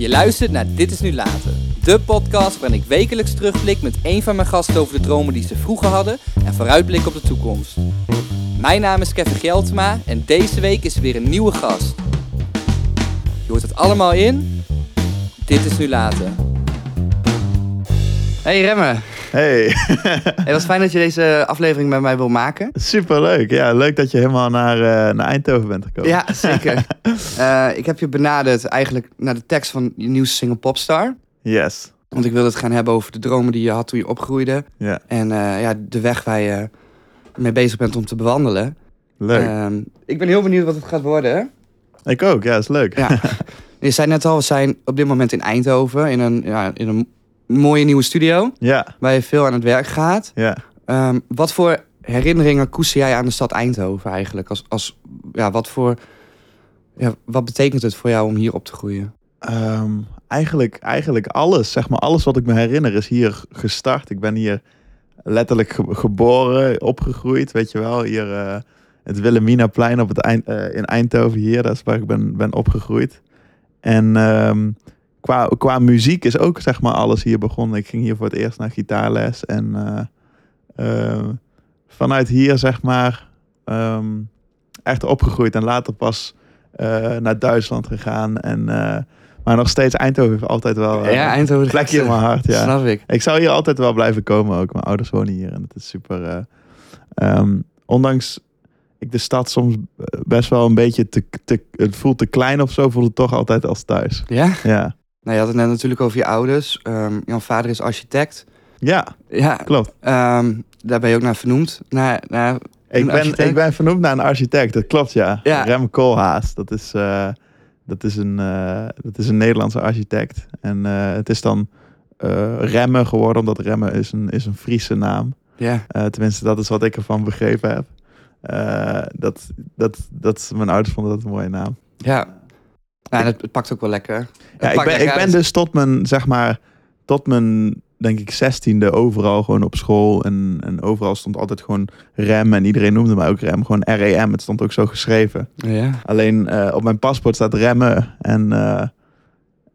Je luistert naar Dit is Nu Later. De podcast waarin ik wekelijks terugblik met een van mijn gasten over de dromen die ze vroeger hadden en vooruitblik op de toekomst. Mijn naam is Kevin Geltema en deze week is er weer een nieuwe gast. Je hoort het allemaal in Dit is Nu Later. Hey Remme, Hey, het was fijn dat je deze aflevering met mij wil maken. superleuk. Ja, leuk dat je helemaal naar, eh, naar Eindhoven bent gekomen. Ja, zeker. Eh, ik heb je benaderd eigenlijk naar de tekst van je nieuwste single Popstar. Yes. Want ik wilde het gaan hebben over de dromen die je had toen je opgroeide. Ja, En eh, ja, de weg waar je mee bezig bent om te bewandelen. leuk. Ehm, ik ben heel benieuwd wat het gaat worden. ik ook, ja, is leuk. Ja. je zei net al, we zijn op dit moment in Eindhoven. In een, ja, in een mooie nieuwe studio. ja, Waar je veel aan het werk gaat. ja. Ehm, wat voor herinneringen koester jij aan de stad Eindhoven eigenlijk? Als, als, ja, wat, voor, ja, wat betekent het voor jou om hier op te groeien? Ehm, eigenlijk, eigenlijk alles, zeg maar, alles wat ik me herinner is hier gestart. Ik ben hier letterlijk ge- geboren, opgegroeid, weet je wel. Hier, eh, het Wilhelminaplein op het eind, eh, in Eindhoven hier, dat is waar ik ben, ben opgegroeid. En ehm, qua, qua muziek is ook, zeg maar, alles hier begonnen. Ik ging hier voor het eerst naar gitaarles en eh, eh, vanuit hier, zeg maar, ehm, echt opgegroeid. En later pas eh, naar Duitsland gegaan en... maar nog steeds Eindhoven heeft altijd wel ja, Eindhoven. een plekje in mijn hart. Ja. Snap ik. Ik zou hier altijd wel blijven komen ook. Mijn ouders wonen hier en het is super. eh, ehm, ondanks ik de stad soms best wel een beetje te, te. Het voelt te klein of zo, voelt het toch altijd als thuis. Ja? Ja, Nou, je had het net natuurlijk over je ouders. Ehm jouw vader is architect. ja Ja, klopt. ehm, daar ben je ook naar vernoemd. Naar, naar Ik ben, architect. ik ben vernoemd naar een architect, dat klopt ja. Ja. Rem Koolhaas, dat is, eh, dat, is een, eh, dat is een Nederlandse architect. En eh, het is dan Remme geworden, omdat Remme is een, is een Friese naam. Ja, tenminste, dat is wat ik ervan begrepen heb. Dat, dat, dat, mijn ouders vonden dat een mooie naam. ja. Nou, het, het pakt ook wel lekker. Het Ja, ik ben, ik ben dus tot mijn, zeg maar, tot mijn, denk ik, zestiende overal gewoon op school. En, en overal stond altijd gewoon Rem. En iedereen noemde mij ook Rem. Gewoon R-E-M. Het stond ook zo geschreven. Ja. Alleen eh, op mijn paspoort staat remmen. En eh,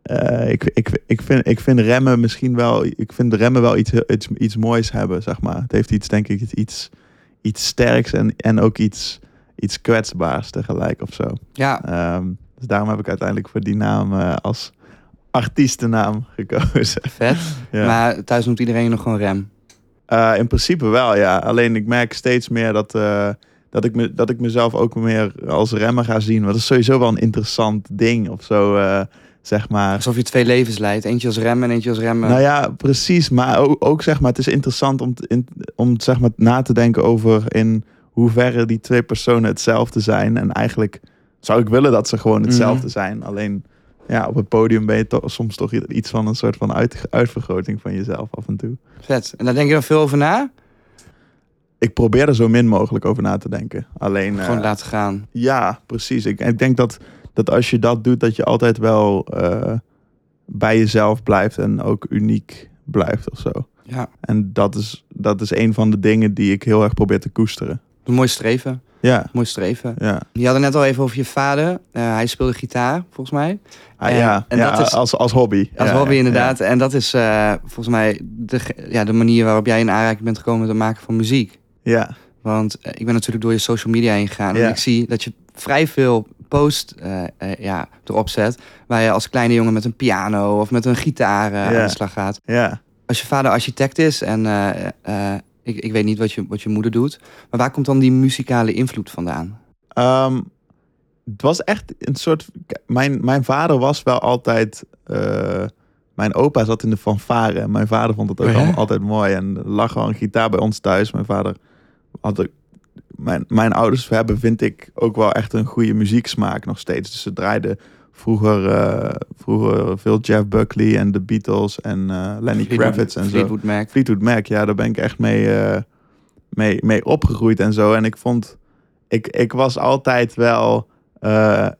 eh, ik, ik, ik, vind, ik vind remmen misschien wel. Ik vind remmen wel iets, iets, iets moois hebben, zeg maar. Het heeft iets, denk ik, iets, iets sterks en, en ook iets, iets kwetsbaars tegelijk of zo. Ja, Ehm, dus daarom heb ik uiteindelijk voor die naam eh, als artiestennaam gekozen. vet. ja. Maar thuis noemt iedereen nog gewoon Rem. Eh, in principe wel, ja. Alleen ik merk steeds meer dat, eh, dat, ik, me, dat ik mezelf ook meer als remmer ga zien. Want dat is sowieso wel een interessant ding of zo, zeg maar. Alsof je twee levens leidt. Eentje als Rem en eentje als Rem. Nou ja, precies. Maar ook, ook zeg maar, het is interessant om, in, om zeg maar, na te denken over in hoeverre die twee personen hetzelfde zijn. En eigenlijk zou ik willen dat ze gewoon hetzelfde Mhm. zijn. Alleen ja, op het podium ben je toch, soms toch iets van een soort van uit, uitvergroting van jezelf af en toe. Vet. En daar denk je dan veel over na? Ik probeer er zo min mogelijk over na te denken. Alleen, Gewoon eh, laten gaan. ja, precies. Ik, ik denk dat, dat als je dat doet, dat je altijd wel eh, bij jezelf blijft en ook uniek blijft of zo. Ja, En dat is, dat is een van de dingen die ik heel erg probeer te koesteren. een mooi streven. Ja, Mooi streven. ja. Je had het net al even over je vader. Eh, hij speelde gitaar, volgens mij. Ah, En- ja, en ja dat is- als, als hobby. Als Ja, hobby inderdaad. En dat is eh, volgens mij de, ja, de manier waarop jij in aanraking bent gekomen met het maken van muziek. Ja, Want eh, ik ben natuurlijk door je social media heen gegaan. En ik zie dat je vrij veel post eh, eh, ja, erop zet. Waar je als kleine jongen met een piano of met een gitaar eh, aan de slag gaat. ja. Als je vader architect is en eh, eh, ik, ik weet niet wat je, wat je moeder doet. Maar waar komt dan die muzikale invloed vandaan? Ehm, het was echt een soort. Mijn, mijn vader was wel altijd. eh, mijn opa zat in de fanfare. En mijn vader vond het ook Oh ja? altijd mooi. En er lag wel een gitaar bij ons thuis. Mijn vader had ook. Mijn, mijn ouders hebben, vind ik, ook wel echt een goede muzieksmaak nog steeds. Dus ze draaiden vroeger, eh, vroeger veel Jeff Buckley en de Beatles en eh, Lenny Fleetwood- Kravitz en zo. Fleetwood Mac. Fleetwood Mac, ja, daar ben ik echt mee, eh, mee, mee opgegroeid en zo. En ik vond, ik, ik was altijd wel,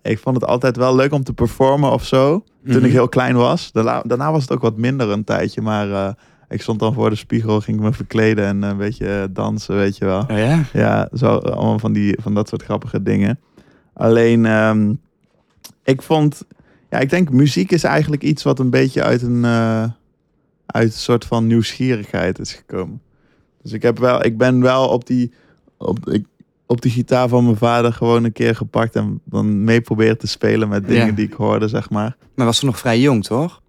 ik vond het altijd wel leuk om te performen of zo. Toen Mhm. ik heel klein was. Daarna, daarna was het ook wat minder een tijdje, maar ik stond dan voor de spiegel, ging ik me verkleden en een beetje dansen, weet je wel. Oh ja? Ja, zo allemaal van, die, van dat soort grappige dingen. Alleen, ehm, ik vond, ja, ik denk muziek is eigenlijk iets wat een beetje uit een, eh, uit een soort van nieuwsgierigheid is gekomen. Dus ik, heb wel, ik ben wel op die, op, ik, op die gitaar van mijn vader gewoon een keer gepakt en dan mee proberen te spelen met dingen Ja. die ik hoorde, zeg maar. Maar was ze nog vrij jong, toch?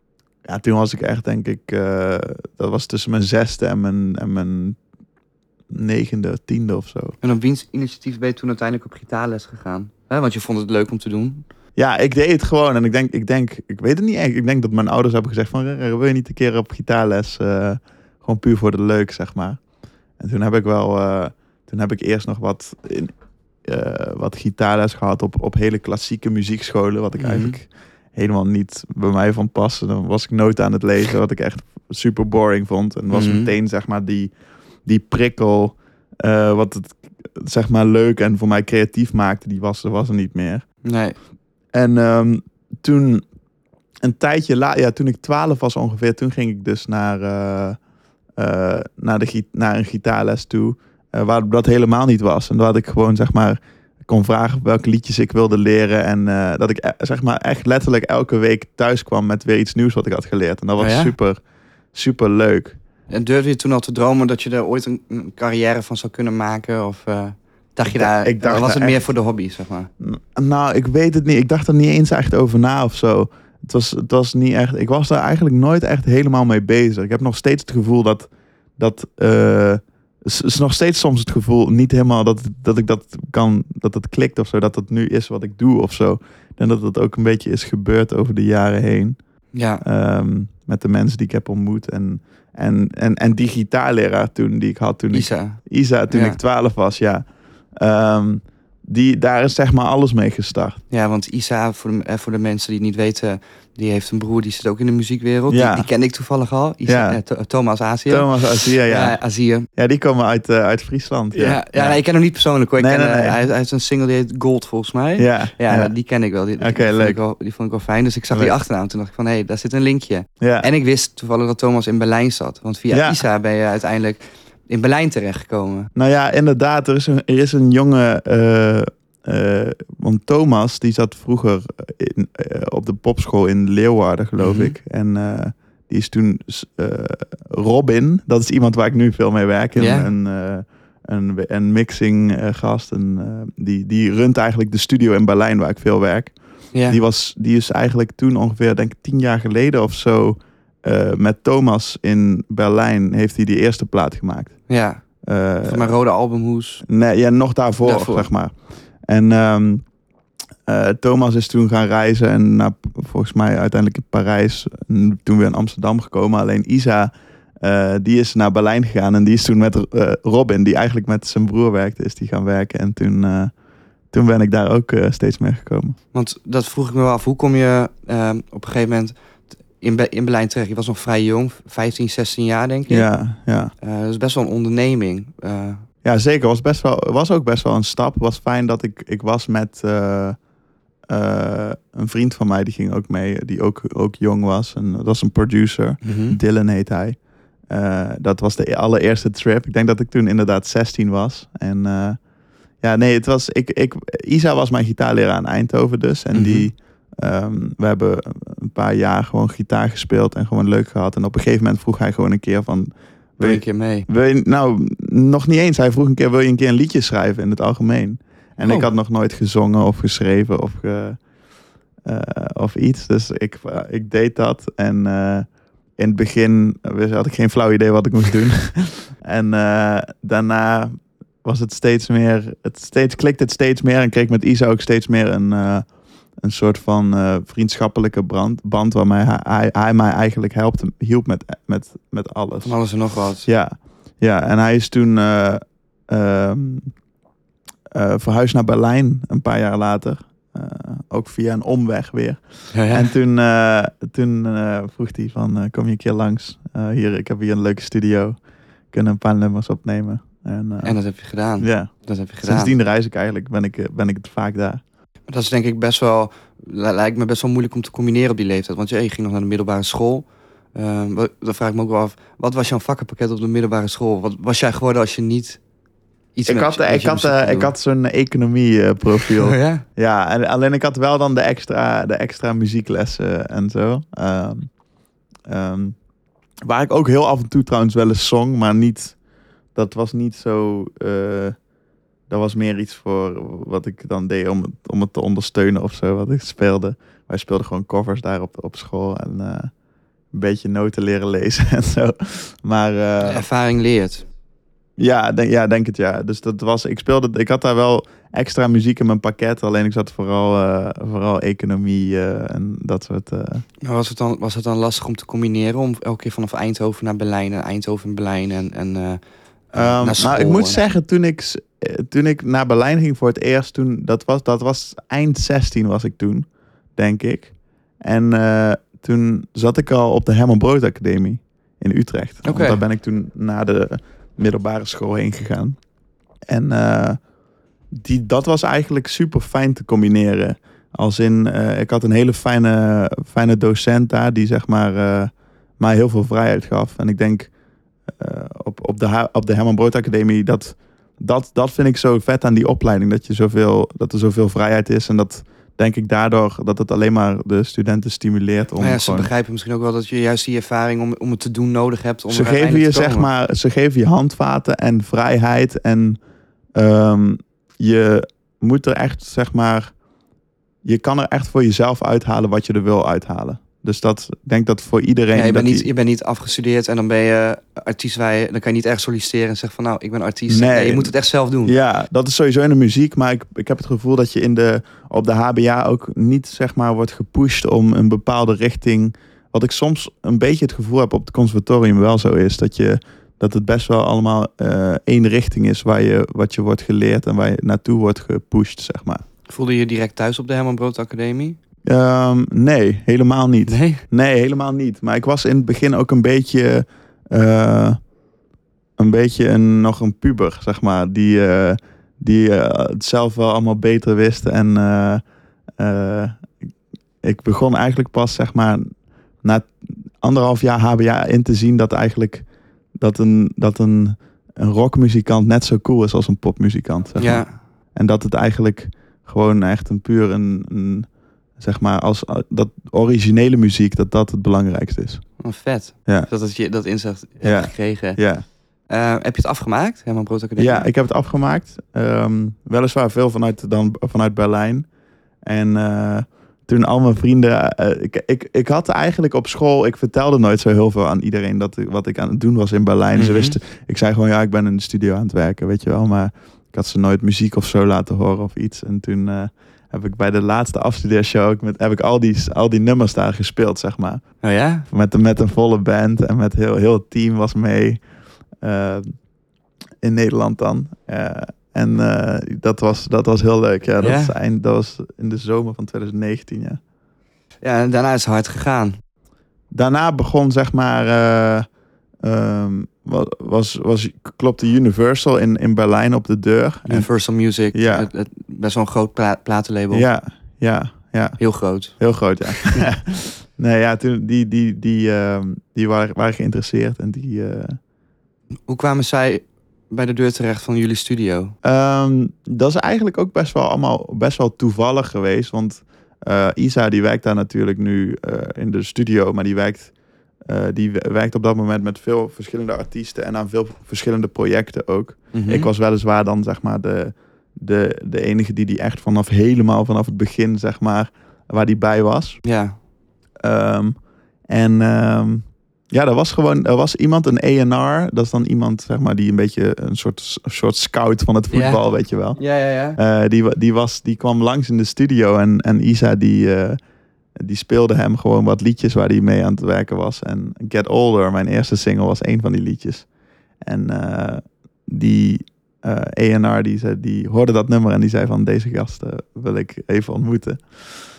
Ja, toen was ik echt, denk ik, eh, dat was tussen mijn zesde en mijn, en mijn negende, tiende of zo. En op wiens initiatief ben je toen uiteindelijk op gitaarles gegaan? Hè, want je vond het leuk om te doen. Ja, ik deed het gewoon. En ik denk, ik denk, ik weet het niet echt. Ik denk dat mijn ouders hebben gezegd van, "Rere, wil je niet een keer op gitaarles? eh, gewoon puur voor de leuk, zeg maar. En toen heb ik wel, eh, toen heb ik eerst nog wat, in, eh, wat gitaarles gehad op, op hele klassieke muziekscholen. Wat ik Mhm. eigenlijk helemaal niet bij mij van paste. Dan was ik nooit aan het lezen, wat ik echt super boring vond. En was Mhm. meteen, zeg maar, die, die prikkel, wat het, zeg maar, leuk en voor mij creatief maakte, die was, er was er niet meer. Nee. En ehm, toen, een tijdje later, ja, toen ik 12 was ongeveer, toen ging ik dus naar, eh, eh, naar, de, naar een gitaarles toe, eh, waar dat helemaal niet was. En dat ik gewoon, zeg maar, kon vragen welke liedjes ik wilde leren. En dat ik, eh, zeg maar, echt letterlijk elke week thuis kwam met weer iets nieuws wat ik had geleerd. En dat was Oh ja? super, super leuk. En durfde je toen al te dromen dat je er ooit een, een carrière van zou kunnen maken? Of dacht je daar, ik dacht was het meer echt- voor de hobby, zeg maar? Nou, ik weet het niet. Ik dacht er niet eens echt over na of zo. Het was, het was niet echt. Ik was daar eigenlijk nooit echt helemaal mee bezig. Ik heb nog steeds het gevoel dat. dat eh, is, is nog steeds soms het gevoel niet helemaal dat, dat ik dat kan. dat het klikt of zo. Dat het nu is wat ik doe of zo. En dat het ook een beetje is gebeurd over de jaren heen. Ja. Ehm, met de mensen die ik heb ontmoet. En, en, en, en die gitaarleraar toen die ik had toen ik Isa. Isa, toen Ja. ik 12 was, ja. Ehm, die, daar is zeg maar alles mee gestart. Ja, want Isa, voor de, eh, voor de mensen die het niet weten, die heeft een broer die zit ook in de muziekwereld. Ja. Die, die kende ik toevallig al. Isa, Ja. eh, Tho- Thomas Azië. Thomas Azia, ja. Azië. Ja, die komen uit, uit Friesland. Ja, Ja, ja. nee, ik ken hem niet persoonlijk hoor. Ik Nee, ken, nee. Hij, hij heeft een single die heet Gold volgens mij. ja, Ja, die ken ik wel. Die, die Oké, vond leuk. Ik wel, die vond ik wel fijn. Dus ik zag die Leuk. achternaam. Toen dacht ik van, hé, hey, daar zit een linkje. ja. En ik wist toevallig dat Thomas in Berlijn zat. Want via. Isa ben je uiteindelijk in Berlijn terechtgekomen. Nou ja, inderdaad, er is een, er is een jongen. eh, eh, want Thomas, die zat vroeger in, eh, op de popschool in Leeuwarden, geloof Mhm. ik. En die is toen Robin, dat is iemand waar ik nu veel mee werk. Ja. een, een, een mixing gast. En, die, die runt eigenlijk de studio in Berlijn waar ik veel werk. Ja. Die, was, die is eigenlijk toen ongeveer, denk ik, tien jaar geleden of zo. met Thomas in Berlijn heeft hij die eerste plaat gemaakt. Ja. Eh, Van mijn rode albumhoes. Nee, ja, nog daarvoor, Daarvoor. zeg maar. En ehm, eh, Thomas is toen gaan reizen en naar, volgens mij uiteindelijk in Parijs. En toen weer in Amsterdam gekomen. Alleen Isa, eh, die is naar Berlijn gegaan en die is toen met Robin, die eigenlijk met zijn broer werkte, is die gaan werken. En toen, toen ben ik daar ook steeds mee gekomen. Want dat vroeg ik me wel af. Hoe kom je ehm, op een gegeven moment in, Be- in Berlijn terecht? Je was nog vrij jong, 15, 16 jaar denk ik. Ja, ja. Eh, dat is best wel een onderneming. Eh, Ja, zeker. Was, best wel, was ook best wel een stap. Was fijn dat ik, ik was met eh, een vriend van mij, die ging ook mee, die ook, ook jong was. En dat was een producer. mhm. Dylan heet hij. Dat was de allereerste trip. Ik denk dat ik toen inderdaad 16 was. En ja, nee, het was. Ik, ik, Isa was mijn gitaarleraar in Eindhoven dus. En Mhm. die. Ehm, we hebben een paar jaar gewoon gitaar gespeeld en gewoon leuk gehad. En op een gegeven moment vroeg hij gewoon een keer van. Wil je een keer mee? wil je, nou, nog niet eens. Hij vroeg een keer: wil je een keer een liedje schrijven in het algemeen? En Oh. ik had nog nooit gezongen of geschreven of, ge- eh, of iets. Dus ik, ik deed dat. En eh, in het begin had ik geen flauw idee wat ik moest doen. en eh, daarna was het steeds meer. Het steeds, klikte het steeds meer. En kreeg ik met Isa ook steeds meer een, een soort van eh, vriendschappelijke brand, band. Waarmee hij, hij, hij mij eigenlijk helpt, hielp met, met, met alles. Van alles en nog wat. Ja, ja en hij is toen eh, ehm, eh, verhuisd naar Berlijn een paar jaar later. Ook via een omweg weer. Ja, ja. En toen, toen vroeg hij van, kom je een keer langs? Hier, ik heb hier een leuke studio. Kunnen een paar nummers opnemen. En, En dat heb je gedaan. ja, Dat heb je gedaan. sindsdien reis ik eigenlijk, ben ik, ben ik het vaak daar. Dat is denk ik best wel, li- lijkt me best wel moeilijk om te combineren op die leeftijd. Want ja, je ging nog naar de middelbare school. Ehm, dan vraag ik me ook wel af, wat was jouw vakkenpakket op de middelbare school? Wat was jij geworden als je niet Iets Ik had, met ik had, eh, ik had zo'n economie-profiel. Oh, ja? Ja, en alleen ik had wel dan de extra, de extra muzieklessen en zo. Ehm, waar ik ook heel af en toe trouwens wel eens zong, maar niet. Dat was niet zo. Dat was meer iets voor wat ik dan deed om, het- om het te ondersteunen of zo, wat ik speelde. Wij speelden gewoon covers daar op, op school en eh, een beetje noten leren lezen en zo. Maar eh, Ervaring leert. ja, denk, ja, denk het ja. Dus dat was, ik speelde, ik had daar wel extra muziek in mijn pakket. Alleen ik zat vooral, eh, vooral economie en dat soort. Maar was het, dan, was het dan lastig om te combineren? Om elke keer vanaf Eindhoven naar Berlijn en Eindhoven en Berlijn en, en eh, Ehm, nou, ik moet en- zeggen, toen ik, eh, toen ik naar Berlijn ging voor het eerst, toen, dat, was, dat was eind 16 was ik toen, denk ik. En eh, toen zat ik al op de Herman Brood Academie in Utrecht. Want Oké. Daar ben ik toen na de middelbare school heen gegaan. En eh, die, dat was eigenlijk super fijn te combineren. Als in, ik had een hele fijne, fijne docent daar die zeg maar mij heel veel vrijheid gaf. En ik denk op, op, de, op de Herman Brood Academie, dat, dat, dat vind ik zo vet aan die opleiding. Dat, je zoveel, dat er zoveel vrijheid is. En dat denk ik daardoor dat het alleen maar de studenten stimuleert om Nou ja, ze gewoon- begrijpen misschien ook wel dat je juist die ervaring om, om het te doen nodig hebt. Om ze geven je zeg maar, ze geven je handvaten en vrijheid en ehm, je moet er echt zeg maar, je kan er echt voor jezelf uithalen wat je er wil uithalen. Dus dat ik denk dat voor iedereen. Ja, je, bent niet, die- je bent niet afgestudeerd en dan ben je artiest. Waar je, dan kan je niet ergens solliciteren en zeggen van nou, ik ben artiest. Nee. je moet het echt zelf doen. Ja, dat is sowieso in de muziek. Maar ik, ik heb het gevoel dat je in de, op de HBA ook niet zeg maar wordt gepusht om een bepaalde richting. Wat ik soms een beetje het gevoel heb op het conservatorium wel zo is. Dat, je, dat het best wel allemaal eh, één richting is waar je, wat je wordt geleerd en waar je naartoe wordt gepusht, zeg maar. Voelde je je direct thuis op de Herman Brood Academie? Ehm, nee, helemaal niet. Nee. Nee, helemaal niet. Maar ik was in het begin ook een beetje, eh, een beetje een, nog een puber, zeg maar. Die, eh, die eh, het zelf wel allemaal beter wist. En ik begon eigenlijk pas, zeg maar, na anderhalf jaar HBA in te zien dat eigenlijk dat een, dat een, een rockmuzikant net zo cool is als een popmuzikant. Zeg maar. Ja. En dat het eigenlijk gewoon echt een puur een, een zeg maar, als dat originele muziek, dat dat het belangrijkste is. Oh, vet. Ja. Dat het je dat inzicht Ja. hebt gekregen. Ja, Eh, heb je het afgemaakt, Herman Brood Academie? ja ik heb het afgemaakt. Ehm, weliswaar veel vanuit, dan, vanuit Berlijn. En eh, toen al mijn vrienden... eh, ik, ik, ik had eigenlijk op school... Ik vertelde nooit zo heel veel aan iedereen dat ik, wat ik aan het doen was in Berlijn. Ze Mhm. wisten... Ik zei gewoon, ja, ik ben in de studio aan het werken, weet je wel. Maar ik had ze nooit muziek of zo laten horen of iets. En toen eh, heb ik bij de laatste afstudeershow... ook Met, heb ik al die, al die nummers daar gespeeld, zeg maar. Oh ja? Met, met een volle band en met heel, heel het team was mee. eh, in Nederland dan. Eh, en eh, dat, was, dat was heel leuk. Ja, dat, Ja? is eind, dat was in de zomer van 2019. Ja. Ja, en daarna is het hard gegaan. Daarna begon zeg maar. eh, ehm, was, was, klopte Universal in, in Berlijn op de deur. En- Universal Music. Ja. Het, het- best wel een groot pla- platenlabel. ja, ja, ja. Heel groot. Heel groot, ja. nee, ja, toen die, die, die, ehm, die waren, waren geïnteresseerd en die. eh, Hoe kwamen zij bij de deur terecht van jullie studio? Ehm, dat is eigenlijk ook best wel allemaal best wel toevallig geweest. Want eh, Isa die werkt daar natuurlijk nu eh, in de studio, maar die werkt, eh, die werkt op dat moment met veel verschillende artiesten en aan veel verschillende projecten ook. Mhm. Ik was weliswaar dan zeg maar de, de, de enige die die echt vanaf helemaal vanaf het begin zeg maar waar die bij was. Ja. Ehm, en ehm, ja, er was gewoon, er was iemand, een A&R, dat is dan iemand zeg maar die een beetje een soort, een soort scout van het voetbal, weet je wel. Ja, ja, ja. Eh, die, die, was, die kwam langs in de studio en, en Isa die, eh, die speelde hem gewoon wat liedjes waar hij mee aan het werken was. En Get Older, mijn eerste single, was een van die liedjes. En eh, die eh A&R die, zei, die hoorde dat nummer en die zei van deze gasten wil ik even ontmoeten.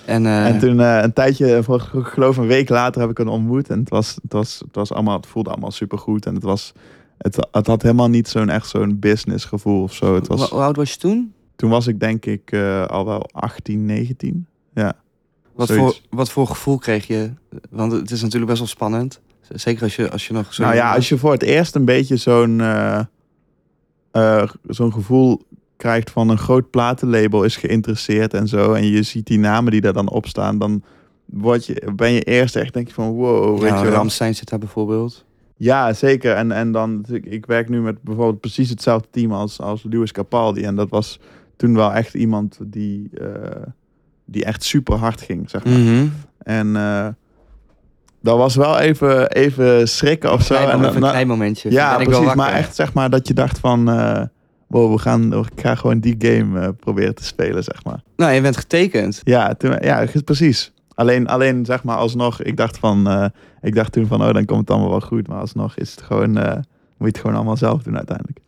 En, eh, En toen een tijdje, ik geloof een week later, heb ik hem ontmoet. En het, was, het, was, het, was allemaal, het voelde allemaal supergoed. En het, was, het, het had helemaal niet zo'n echt zo'n business gevoel of zo. Het was, hoe oud was je toen? toen was ik denk ik al wel 18, 19. Ja. Wat Zoiets. voor, wat voor gevoel kreeg je? Want het is natuurlijk best wel spannend. Zeker als je, als je nog zo... Nou ja, als je voor het eerst een beetje zo'n... eh, eh, zo'n gevoel krijgt van een groot platenlabel is geïnteresseerd en zo. En je ziet die namen die daar dan op staan. Dan word je, ben je eerst echt denk je van wow. Weet Ja, je. Ramstein zit daar bijvoorbeeld. Ja, zeker. En, en dan, ik, ik werk nu met bijvoorbeeld precies hetzelfde team als, als Lewis Capaldi. En dat was toen wel echt iemand die, eh, die echt super hard ging, zeg maar. Mhm. En eh, dat was wel even, even schrikken of zo. Klein, En, een klein momentje. ja, Ben ik wel precies. Maar echt zeg maar dat je dacht van... eh, wow, we gaan, ik ga gewoon die game eh, proberen te spelen, zeg maar. Nou, je bent getekend. Ja, toen, ja precies. Alleen, alleen zeg maar alsnog, ik dacht van... ik dacht toen van, oh, dan komt het allemaal wel goed. Maar alsnog is het gewoon... eh, moet je het gewoon allemaal zelf doen uiteindelijk.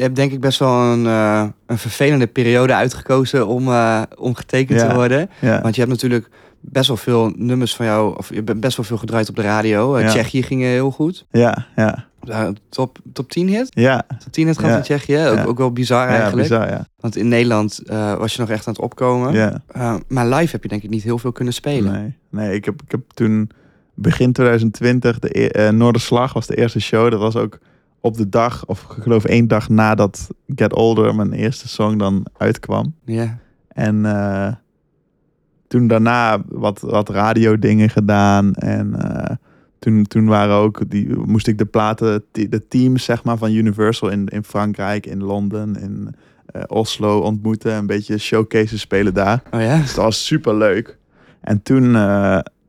Je hebt denk ik best wel een, eh, een vervelende periode uitgekozen om, eh, om getekend Ja. te worden. Ja, Want je hebt natuurlijk best wel veel nummers van jou, of je bent best wel veel gedraaid op de radio. Ja. Tsjechië ging heel goed. ja, ja. Top, top 10 hit? Ja, Top 10 hit Ja. in Tsjechië. Ook, ook wel bizar ja eigenlijk. bizar, ja. Want in Nederland was je nog echt aan het opkomen. ja. Maar live heb je denk ik niet heel veel kunnen spelen. Nee, nee ik, heb, ik heb toen begin 2020, de e- Noorderslag was de eerste show. Dat was ook op de dag, of ik geloof één dag nadat Get Older, mijn eerste song, dan uitkwam. Ja. En eh, toen daarna wat, wat radio dingen gedaan. En eh, toen, toen waren ook die, moest ik de platen, de teams zeg maar, van Universal in, in Frankrijk, in Londen, in eh, Oslo ontmoeten. Een beetje showcases spelen daar. Oh ja? Dus dat was super leuk. En toen,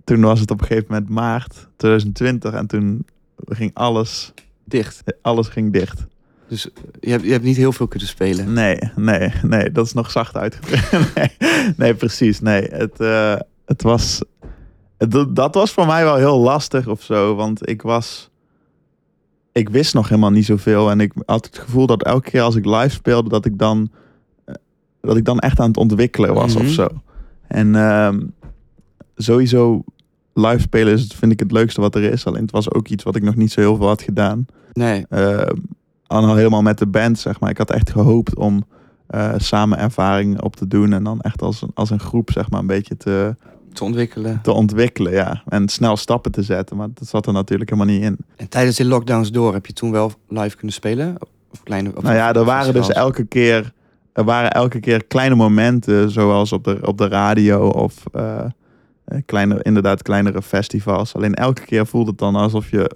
toen was het op een gegeven moment maart 2020 en toen ging alles, Dicht. alles ging dicht. Dus je hebt, je hebt niet heel veel kunnen spelen. Nee, nee, nee, dat is nog zacht uitgedrukt. nee, nee, precies. Nee, het, eh, het was, het, dat was voor mij wel heel lastig of zo, want ik was, ik wist nog helemaal niet zoveel en ik had het gevoel dat elke keer als ik live speelde, dat ik dan, eh, dat ik dan echt aan het ontwikkelen was Mhm. of zo. En ehm, sowieso live spelen is, vind ik het leukste wat er is. Alleen het was ook iets wat ik nog niet zo heel veel had gedaan. Nee. Eh, al helemaal met de band, zeg maar. Ik had echt gehoopt om eh, samen ervaring op te doen. En dan echt als, een- als een groep, zeg maar, een beetje te, Te ontwikkelen. te ontwikkelen. Ja. En snel stappen te zetten. Maar dat zat er natuurlijk helemaal niet in. En tijdens de lockdowns door heb je toen wel live kunnen spelen? Of kleine, of nou ja, er waren dus elke keer... Er waren elke keer kleine momenten, zoals op de, op de radio of eh, kleine, inderdaad kleinere festivals. Alleen elke keer voelde het dan alsof je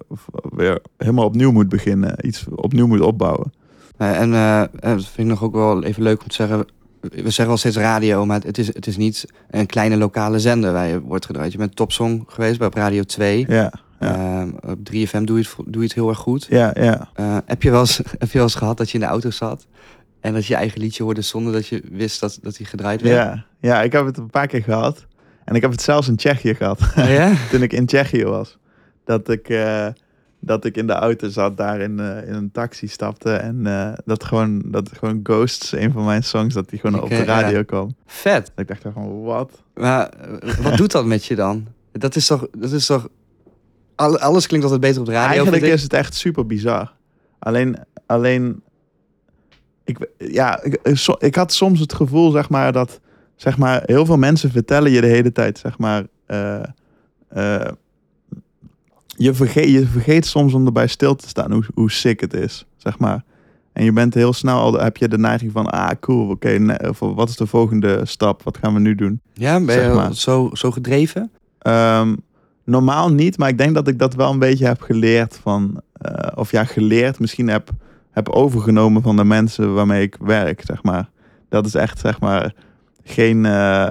weer helemaal opnieuw moet beginnen. Iets opnieuw moet opbouwen. Eh, en eh, eh, dat vind ik nog ook wel even leuk om te zeggen. We zeggen wel steeds radio, maar het is, het is niet een kleine lokale zender waar je wordt gedraaid. Je bent topsong geweest bij op Radio 2. Ja, ja, Eh, op 3FM doe je, het, doe je het heel erg goed. ja, ja. Eh, heb, je wel eens, heb je wel eens gehad dat je in de auto zat en dat je eigen liedje hoorde zonder dat je wist dat, dat hij gedraaid werd? Ja, ja, ik heb het een paar keer gehad. En ik heb het zelfs in Tsjechië gehad. Oh ja? Toen ik in Tsjechië was. Dat ik, eh, dat ik in de auto zat, daar in, eh, in een taxi stapte. En eh, dat, gewoon, dat gewoon Ghosts, een van mijn songs, dat die gewoon op de radio ja. kwam. Vet. Ik dacht van, wat? Maar wat doet dat met je dan? Dat is toch... Dat is toch al- alles klinkt altijd beter op de radio. Eigenlijk is het echt super bizar. Alleen, alleen ik, ja, ik, ik had soms het gevoel, zeg maar, dat zeg maar, heel veel mensen vertellen je de hele tijd, zeg maar, eh, eh, je, vergeet, je vergeet soms om erbij stil te staan hoe, hoe sick het is, zeg maar. En je bent heel snel, al heb je de neiging van, ah cool, oké, nee, wat is de volgende stap? Wat gaan we nu doen? Ja, ben je zeg maar. zo, zo gedreven? Ehm, normaal niet, maar ik denk dat ik dat wel een beetje heb geleerd van, eh, of ja, geleerd, misschien heb, heb overgenomen van de mensen waarmee ik werk, zeg maar. Dat is echt, zeg maar, geen, eh,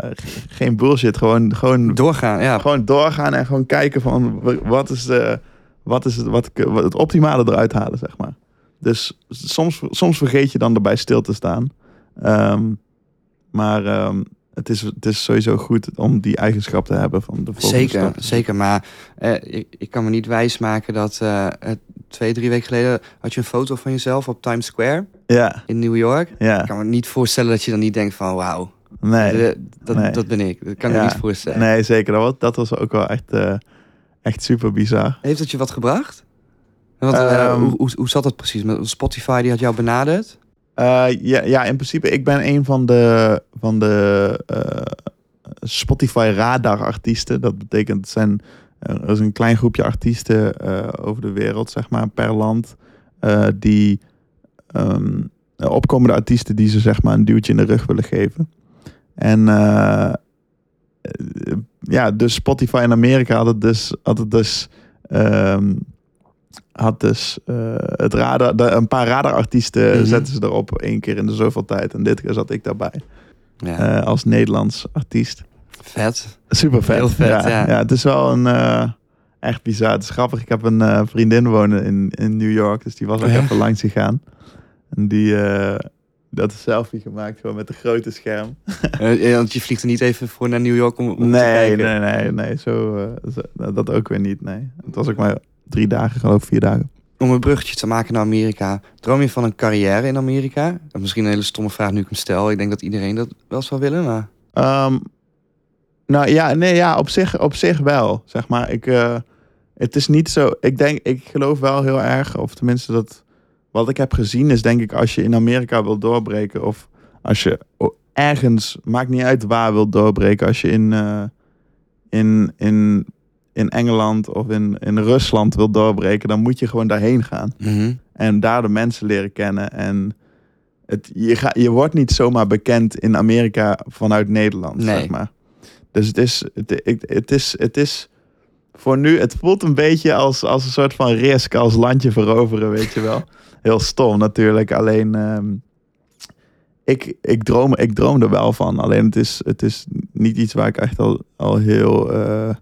geen bullshit. Gewoon, gewoon, Doorgaan, ja. gewoon doorgaan en gewoon kijken van wat is, de, wat is het, wat, ik- wat het optimale eruit halen, zeg maar. Dus soms, soms vergeet je dan erbij stil te staan. Ehm, maar ehm, het, is, het is sowieso goed om die eigenschap te hebben van de volgende Zeker, stap. zeker. Maar eh, ik, ik kan me niet wijsmaken dat eh, twee, drie weken geleden had je een foto van jezelf op Times Square Ja, in New York. Ik ja. kan me niet voorstellen dat je dan niet denkt van wauw, Nee, dat, nee. dat ben ik. Dat kan ik Ja, niet voorstellen. nee zeker. Dat was, dat was ook wel echt, eh, echt super bizar. Heeft het je wat gebracht? Want, eh, Ehm, hoe, hoe, hoe zat dat precies? Met Spotify die had jou benaderd? Eh, ja, ja, in principe, ik ben een van de, van de Spotify radar artiesten. Dat betekent, het zijn, er is een klein groepje artiesten over de wereld, zeg maar, per land, die ehm, opkomende artiesten die ze zeg maar een duwtje in de rug willen geven. En eh, eh, ja, dus Spotify in Amerika had het dus, had het dus, ehm, had dus eh, het radar, de, een paar radarartiesten Mhm. zetten ze erop één keer in de zoveel tijd. En dit keer zat ik daarbij Ja, als Nederlands artiest. vet. Super vet. Heel vet, ja. ja. ja. het is wel een echt bizar. Het is grappig. Ik heb een vriendin wonen in, in New York, dus die was ook Oh ja? even langs gegaan. En die dat een selfie gemaakt gewoon met een grote scherm. Eh, want je vliegt er niet even voor naar New York om, om te nee, kijken. nee, nee, nee, zo, eh, zo- dat ook weer niet. Nee, het was ook maar drie dagen, geloof ik, vier dagen. Om een bruggetje te maken naar Amerika. Droom je van een carrière in Amerika? Misschien een hele stomme vraag nu ik hem stel. Ik denk dat iedereen dat wel zou willen, maar... Ehm, nou ja, nee, ja, op zich, op zich wel. Zeg maar, ik, eh, het is niet zo. Ik denk, ik geloof wel heel erg, of tenminste dat. Wat ik heb gezien is, denk ik, als je in Amerika wil doorbreken, of als je ergens, maakt niet uit waar wil doorbreken, als je in, eh, in, in, in Engeland of in, in Rusland wil doorbreken, dan moet je gewoon daarheen gaan. Mhm. En daar de mensen leren kennen. En het, je, ga, je wordt niet zomaar bekend in Amerika vanuit Nederland, Nee. zeg maar. Dus het is, het, het is, het is voor nu, het voelt een beetje als, als een soort van risk, als landje veroveren, weet je wel. Heel stom natuurlijk, alleen ehm, ik, ik, droom, ik droom er wel van. Alleen het is, het is niet iets waar ik echt al, al heel, eh,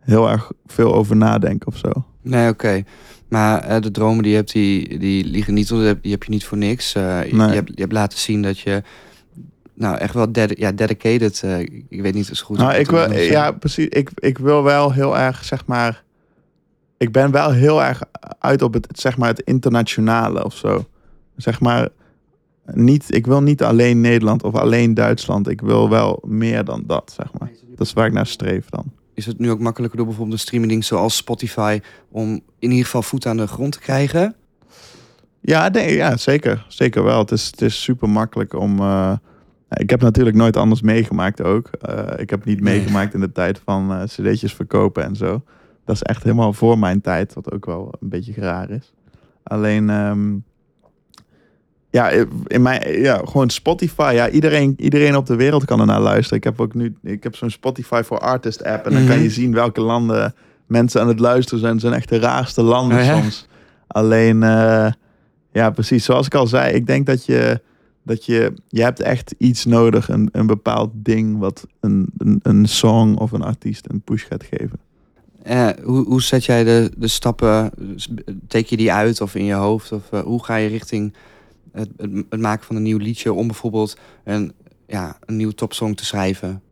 heel erg veel over nadenk of zo. Nee, oké. Maar eh, de dromen die je hebt, die, die liggen niet, heb, die heb je niet voor niks. Eh, je, Nee. je, hebt, je hebt laten zien dat je... Nou, echt wel dedi- ja, dedicated... eh, ik weet niet zo goed... Nou, ik wil, ja, precies. Ik, ik wil wel heel erg, zeg maar. Ik ben wel heel erg uit op het, zeg maar, het internationale of zo. Zeg maar, niet, ik wil niet alleen Nederland of alleen Duitsland. Ik wil wel meer dan dat, zeg maar. Dat is waar ik naar streef dan. Is het nu ook makkelijker door bijvoorbeeld een streamingding zoals Spotify... om in ieder geval voet aan de grond te krijgen? Ja, nee, ja zeker. Zeker wel. Het is, het is super makkelijk om. eh, ik heb natuurlijk nooit anders meegemaakt ook. Eh, ik heb niet meegemaakt in de tijd van eh cd'tjes verkopen en zo. Dat is echt helemaal voor mijn tijd, wat ook wel een beetje raar is. Alleen, ehm, ja, in mijn, ja, gewoon Spotify. Ja, iedereen, iedereen op de wereld kan er naar luisteren. Ik heb ook nu, ik heb zo'n Spotify for Artist app. En dan kan Mhm. je zien welke landen mensen aan het luisteren zijn. Het zijn echt de raarste landen Oh ja? soms. Alleen, eh, ja, precies. Zoals ik al zei, ik denk dat je, dat je, je hebt echt iets nodig. Een, een bepaald ding wat een, een, een song of een artiest een push gaat geven. Eh, hoe, hoe zet jij de, de stappen? Teken je die uit of in je hoofd? Of eh, hoe ga je richting het, het, maken van een nieuw liedje... om bijvoorbeeld een, ja, een nieuwe topsong te schrijven?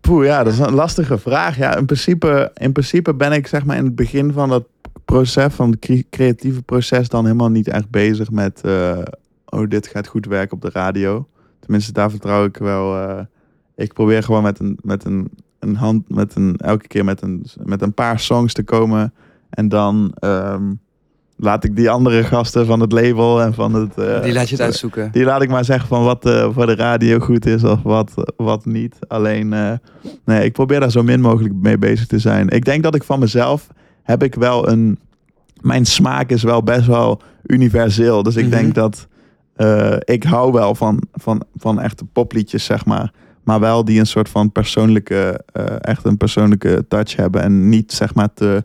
Poeh, ja, dat is een lastige vraag. Ja, in principe, in principe ben ik zeg maar in het begin van dat proces, van het cre- creatieve proces, dan helemaal niet echt bezig met, eh, oh, dit gaat goed werken op de radio. Tenminste, daar vertrouw ik wel. ik probeer gewoon met een, met een, een hand, met een, elke keer met een, met een paar songs te komen. En dan ehm, laat ik die andere gasten van het label en van het. eh, die laat je het uitzoeken. die laat ik maar zeggen van wat eh, voor de radio goed is of wat, wat niet. Alleen, eh, nee, ik probeer daar zo min mogelijk mee bezig te zijn. Ik denk dat ik van mezelf heb ik wel een... Mijn smaak is wel best wel universeel. Dus ik Mhm. denk dat ik hou wel van, van, van echte popliedjes, zeg maar. Maar wel die een soort van persoonlijke, eh, echt een persoonlijke touch hebben. En niet zeg maar te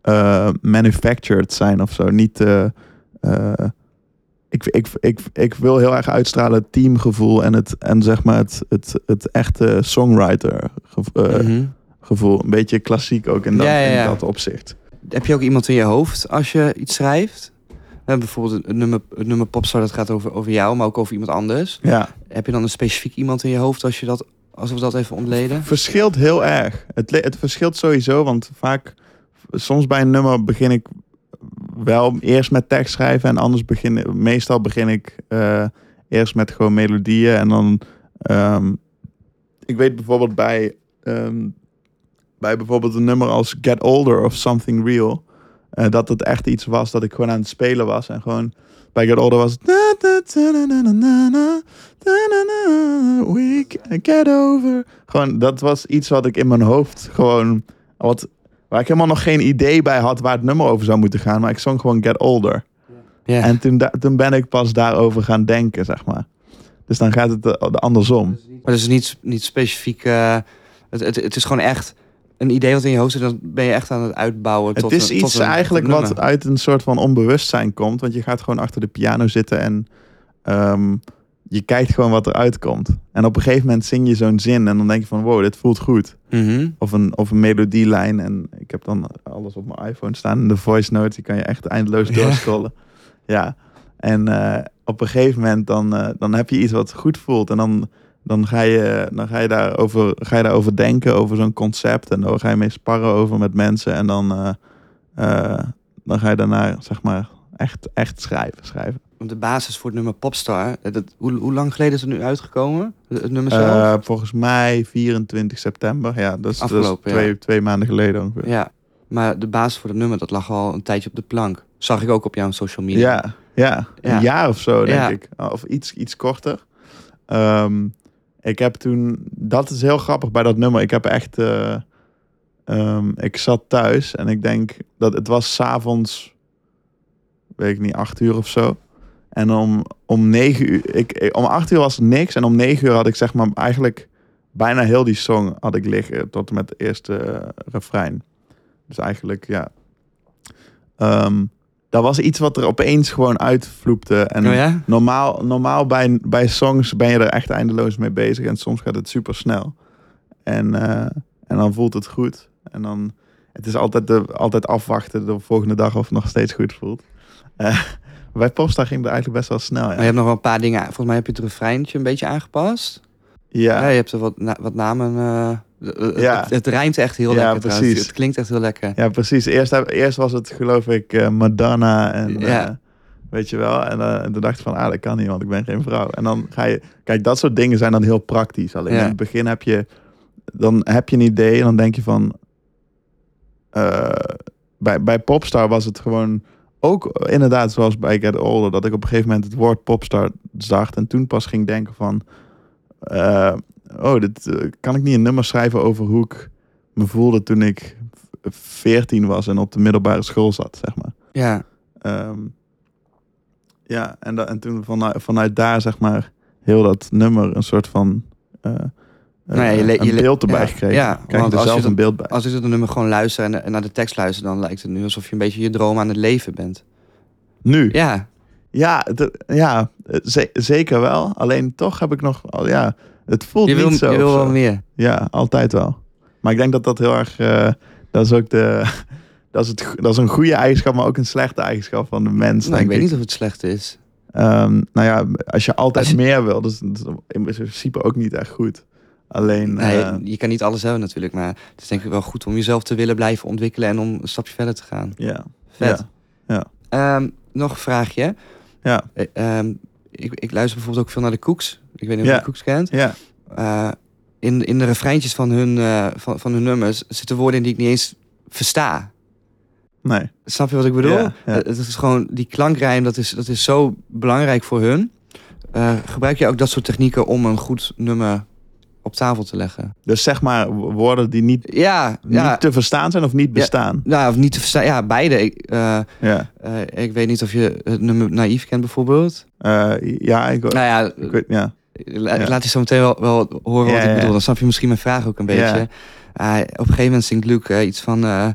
eh, manufactured zijn of zo. Niet te... eh, ik, ik, ik, ik wil heel erg uitstralen het teamgevoel en het, en zeg maar het, het, het echte songwriter gevo- eh, Mhm. gevoel. Een beetje klassiek ook in dat, Ja, ja, ja. in dat opzicht. Heb je ook iemand in je hoofd als je iets schrijft? Bijvoorbeeld een nummer, een nummer Popstar dat gaat over, over jou, maar ook over iemand anders. Ja, Heb je dan een specifiek iemand in je hoofd als, je dat, als we dat even ontleden? verschilt heel erg. Het, het verschilt sowieso, want vaak, soms bij een nummer begin ik wel eerst met tekst schrijven en anders begin meestal begin ik eh, eerst met gewoon melodieën en dan, ehm, ik weet bijvoorbeeld bij, ehm, bij bijvoorbeeld een nummer als Get Older of Something Real, uh, dat het echt iets was dat ik gewoon aan het spelen was. En gewoon bij Get Older was het... We get over. Gewoon, dat was iets wat ik in mijn hoofd gewoon... Wat, waar ik helemaal nog geen idee bij had waar het nummer over zou moeten gaan. Maar ik zong gewoon Get Older. En toen, toen ben ik pas daarover gaan denken, zeg maar. Dus dan gaat het andersom. Maar het is niet, niet specifiek... Het, het, het is gewoon echt een idee wat in je hoofd zit. Dan ben je echt aan het uitbouwen. Het tot is een, tot iets een- eigenlijk tot wat uit een soort van onbewustzijn komt. Want je gaat gewoon achter de piano zitten en ehm, je kijkt gewoon wat eruit komt. En op een gegeven moment zing je zo'n zin en dan denk je van wow, dit voelt goed. Mhm. Of een, of een melodielijn. En ik heb dan alles op mijn iPhone staan. En de voice notes, die kan je echt eindeloos doorscrollen. Ja. En eh, op een gegeven moment dan, eh, dan heb je iets wat goed voelt. En dan, dan, ga, je, dan ga, je daarover, ga je daarover denken, over zo'n concept. En dan ga je mee sparren over met mensen. En dan, eh, eh, dan ga je daarna, zeg maar, echt, echt schrijven. schrijven. De basis voor het nummer Popstar. eh, Dat, hoe, hoe lang geleden is het nu uitgekomen? Het, nummer zelf? Volgens mij 24 september. Ja, dat is, dat is Afgelopen, ja. twee, twee maanden geleden ongeveer. ja. Maar de basis voor het nummer, dat lag al een tijdje op de plank. Zag ik ook op jouw social media. Ja, ja, Ja. een jaar of zo, denk Ja. ik. Of iets, iets korter. Ehm, ik heb toen... Dat is heel grappig bij dat nummer. Ik heb echt... eh, ehm, ik zat thuis en ik denk dat het was s'avonds... Weet ik niet, acht uur of zo. En om, om negen uur... Ik, ik- om acht uur was niks. En om negen uur had ik zeg maar eigenlijk... Bijna heel die song had ik liggen. Tot met de eerste eh, refrein. Dus eigenlijk, ja... Ehm, dat was iets wat er opeens gewoon uitvloepte. En Oh ja? normaal, normaal bij, bij songs ben je er echt eindeloos mee bezig. En soms gaat het super snel. En, eh, en dan voelt het goed. En dan, het is altijd, de, altijd afwachten de volgende dag of het nog steeds goed voelt. Eh, bij Popstar ging het eigenlijk best wel snel. Maar je Ja, hebt nog wel een paar dingen... Volgens mij heb je het refreintje een beetje aangepast. Ja, ja, je hebt er wat, na- wat namen... eh, Ja. Het, het rijmt echt heel Ja, lekker trouwens. precies. Het klinkt echt heel lekker. ja, precies. Eerst, eerst was het geloof ik eh, Madonna en... Ja. eh, Weet je wel? En, eh, en toen dacht ik van, ah, dat kan niet, want ik ben geen vrouw. En dan ga je... Kijk, dat soort dingen zijn dan heel praktisch. Alleen Ja. in het begin heb je... Dan heb je een idee en dan denk je van... eh, bij, bij Popstar was het gewoon... Ook inderdaad zoals bij Get Older... dat ik op een gegeven moment het woord Popstar zag... en toen pas ging denken van... oh, dit, eh, kan ik niet een nummer schrijven over hoe ik me voelde... toen ik 14 was en op de middelbare school zat, zeg maar. Ja. Ehm, ja, en, da- en toen vanuit, vanuit daar, zeg maar, heel dat nummer een soort van eh, eh, Nou ja, je le- een je le- beeld erbij ja, gekregen. ja, Krijg want er als zelf een beeld bij. Als ik het nummer gewoon luister en, en naar de tekst luister... dan lijkt het nu alsof je een beetje je droom aan het leven bent. Nu? Ja, Ja, ja ze- zeker wel. Alleen toch heb ik nog, al ja, het voelt je wil, niet zo. je wil wel meer. Ja, altijd wel. Maar ik denk dat dat heel erg, eh, dat is ook de, dat is, het, dat is een goede eigenschap, maar ook een slechte eigenschap van de mens. Nou, ik weet niet of het slecht is. Ehm, nou ja, als je altijd Als je- meer wil, dat is, dat is in principe ook niet echt goed. Alleen, Nee, eh, je kan niet alles hebben natuurlijk, maar het is denk ik wel goed om jezelf te willen blijven ontwikkelen en om een stapje verder te gaan. ja. Vet. Ja. Ehm, nog een vraagje. Ja. Eh, ehm, ik, ik luister bijvoorbeeld ook veel naar de Cooks. Ik weet niet of je de Cooks kent. Ja, Eh, in, in de refreintjes van hun, eh, van, van hun nummers zitten woorden in die ik niet eens versta. nee. Snap je wat ik bedoel? Ja, ja. Het is gewoon die klankrijm, dat is, dat is zo belangrijk voor hun. Eh, gebruik je ook dat soort technieken om een goed nummer op tafel te leggen? Dus zeg maar woorden die niet, Ja, ja. niet te verstaan zijn of niet bestaan. Nou, of niet te verstaan. Ja, beide. Ik, eh, Ja, eh, ik weet niet of je het nummer Naïef kent bijvoorbeeld. Eh, ja, ik, Nou ja, ik weet, ja. la- ja. laat je zo meteen wel, wel horen Ja, wat ik ja. bedoel. Dan snap je misschien mijn vraag ook een beetje. Ja. Op een gegeven moment zingt Luke iets van...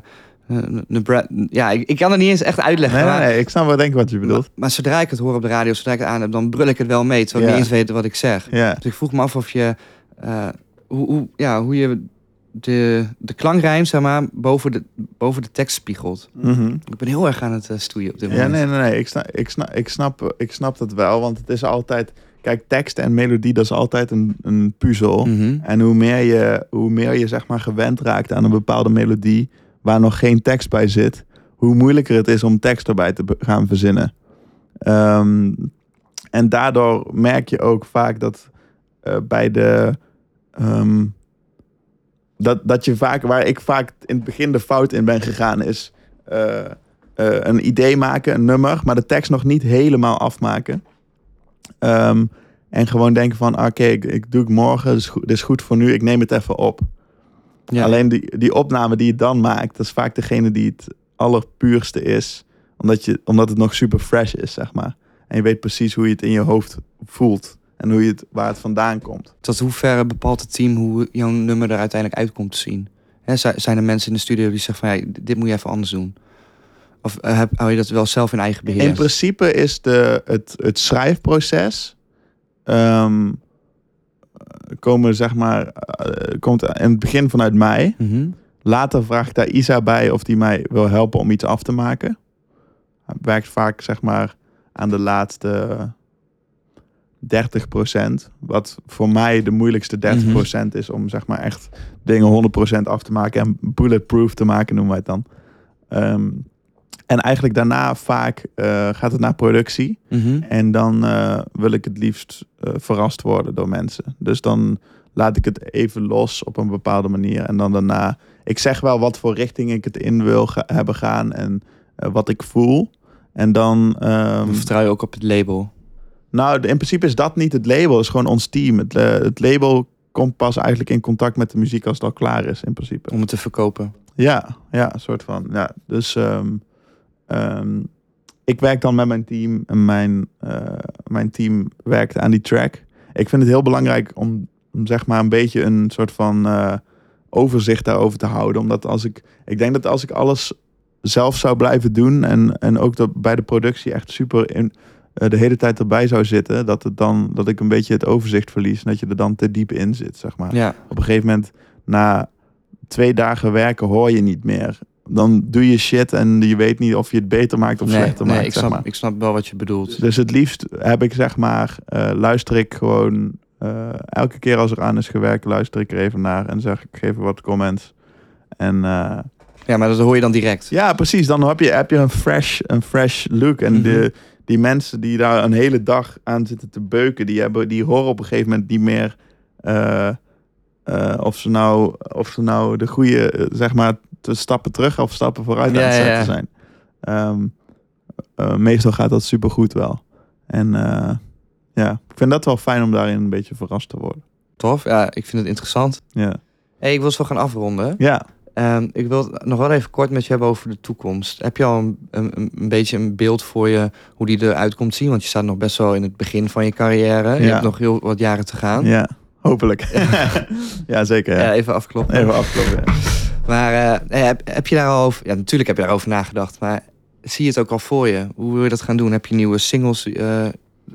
Nebra- ja, ik, ik kan het niet eens echt uitleggen. Nee, nee, maar, nee, ik snap wel denk ik wat je bedoelt. maar, maar zodra ik het hoor op de radio, zodra ik het aan heb, dan brul ik het wel mee. Terwijl ik Ja. niet eens weet wat ik zeg. Ja, Dus ik vroeg me af of je... eh, hoe, hoe, ja, hoe je de, de klankrijm, zeg maar, boven de, boven de tekst spiegelt. mhm. Ik ben heel erg aan het eh, stoeien op dit ja moment. nee, nee, nee. Ik snap, ik, snap, ik, snap, ik snap dat wel, want het is altijd... Kijk, tekst en melodie, dat is altijd een, een puzzel. Mhm. En hoe meer je, hoe meer je zeg maar gewend raakt aan een bepaalde melodie waar nog geen tekst bij zit, hoe moeilijker het is om tekst erbij te gaan verzinnen. Ehm, en daardoor merk je ook vaak dat eh, bij de. ehm, dat, dat je vaak, waar ik vaak in het begin de fout in ben gegaan, is eh, eh, een idee maken, een nummer, maar de tekst nog niet helemaal afmaken. Ehm, en gewoon denken van, oké, ik, ik doe het morgen, is, goed, dit is goed voor nu, ik neem het even op. Ja. Alleen die, die opname die je dan maakt, dat is vaak degene die het allerpuurste is. Omdat, je, omdat het nog super fresh is, zeg maar. En je weet precies hoe je het in je hoofd voelt. En hoe je het, waar het vandaan komt. Tot hoeverre bepaalt het team hoe jouw nummer er uiteindelijk uitkomt te zien? Zi- zijn er mensen in de studio die zeggen van ja, dit moet je even anders doen? Of eh, heb, hou je dat wel zelf in eigen beheer? In principe is de, het, het schrijfproces... ehm, komen zeg maar... eh, komt in het begin vanuit mij. Mhm. Later vraag ik daar Isa bij of die mij wil helpen om iets af te maken. Hij werkt vaak zeg maar aan de laatste 30%. Wat voor mij de moeilijkste 30% is om zeg maar echt dingen 100% af te maken en bulletproof te maken, noemen wij het dan. Ehm, en eigenlijk daarna vaak eh, gaat het naar productie. Mhm. En dan eh, wil ik het liefst eh, verrast worden door mensen. Dus dan laat ik het even los op een bepaalde manier. En dan daarna, ik zeg wel wat voor richting ik het in wil ga- hebben gaan en wat ik voel. En dan, ehm, Dan vertrouw je ook op het label. Nou, in principe is dat niet het label, het is gewoon ons team. Het, eh, het label komt pas eigenlijk in contact met de muziek als het al klaar is, in principe. Om het te verkopen. Ja, ja, een soort van. Ja, dus ehm, ehm, ik werk dan met mijn team en mijn, eh, mijn team werkt aan die track. Ik vind het heel belangrijk om, om zeg maar een beetje een soort van eh, overzicht daarover te houden. Omdat als ik, ik denk dat als ik alles zelf zou blijven doen en, en ook dat bij de productie echt super in, de hele tijd erbij zou zitten, dat, het dan, dat ik een beetje het overzicht verlies en dat je er dan te diep in zit, zeg maar Ja, op een gegeven moment na twee dagen werken hoor je niet meer. Dan doe je shit en je weet niet of je het beter maakt of nee, slechter nee maakt. ik, zeg snap, maar. ik snap wel wat je bedoelt. Dus het liefst heb ik zeg maar, eh, luister ik gewoon eh, elke keer als er aan is gewerkt, luister ik er even naar en zeg ik geef er wat comments. En eh, Ja, maar dat hoor je dan direct. ja, precies. Dan heb je, heb je een, fresh, een fresh look. En Mhm. de, die mensen die daar een hele dag aan zitten te beuken, die, hebben, die horen op een gegeven moment niet meer eh, eh, of, ze nou, of ze nou de goede, eh, zeg maar, te stappen terug of stappen vooruit aan Ja, het ja, zetten ja. zijn. Ehm, eh, meestal gaat dat supergoed wel. En ja, ik vind dat wel fijn om daarin een beetje verrast te worden. Tof, ja, ik vind het interessant. Ja, Hey, ik wil zo gaan afronden. ja. Ehm, ik wil het nog wel even kort met je hebben over de toekomst. Heb je al een, een, een beetje een beeld voor je hoe die eruit komt zien? Want je staat nog best wel in het begin van je carrière. Je hebt nog heel wat jaren te gaan. ja hopelijk. ja, zeker. Ja, Ja. even afkloppen. Even afkloppen. ja. Maar eh, heb, heb je daarover... Ja, natuurlijk heb je daarover nagedacht. Maar zie je het ook al voor je? Hoe wil je dat gaan doen? Heb je nieuwe singles eh,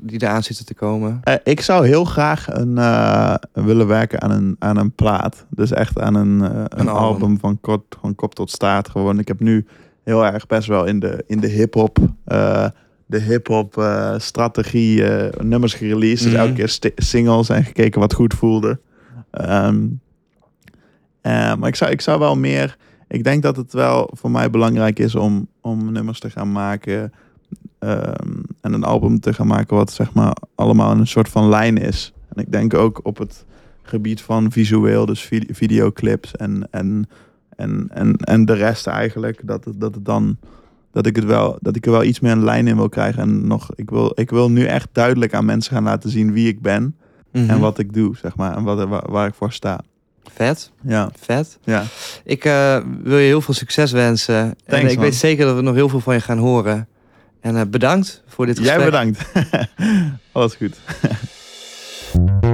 die eraan zitten te komen? Eh, ik zou heel graag een, eh, willen werken aan een, aan een plaat. Dus echt aan een, eh, een, album. album, van, kort, van kop tot staart. Gewoon. Ik heb nu heel erg best wel in de, in de hip-hop. de hip-hop strategie nummers gereleased. Dus Mhm. elke keer singles en gekeken wat goed voelde. Ehm, eh, maar ik zou, ik zou wel meer. Ik denk dat het wel voor mij belangrijk is om, om nummers te gaan maken. ehm, en een album te gaan maken wat zeg maar allemaal een soort van lijn is. En ik denk ook op het gebied van visueel, dus vid- videoclips en, en, en, en, en de rest eigenlijk. Dat het, dat het dan dat ik het wel dat ik er wel iets meer een lijn in wil krijgen. En nog, ik wil, ik wil nu echt duidelijk aan mensen gaan laten zien wie ik ben en Mhm. wat ik doe, zeg maar. En wat, waar, waar ik voor sta. Vet, Ja, vet. ja. Ik eh, wil je heel veel succes wensen. en ik man. weet zeker dat we nog heel veel van je gaan horen. En eh, bedankt voor dit gesprek. Jij bedankt. Alles goed.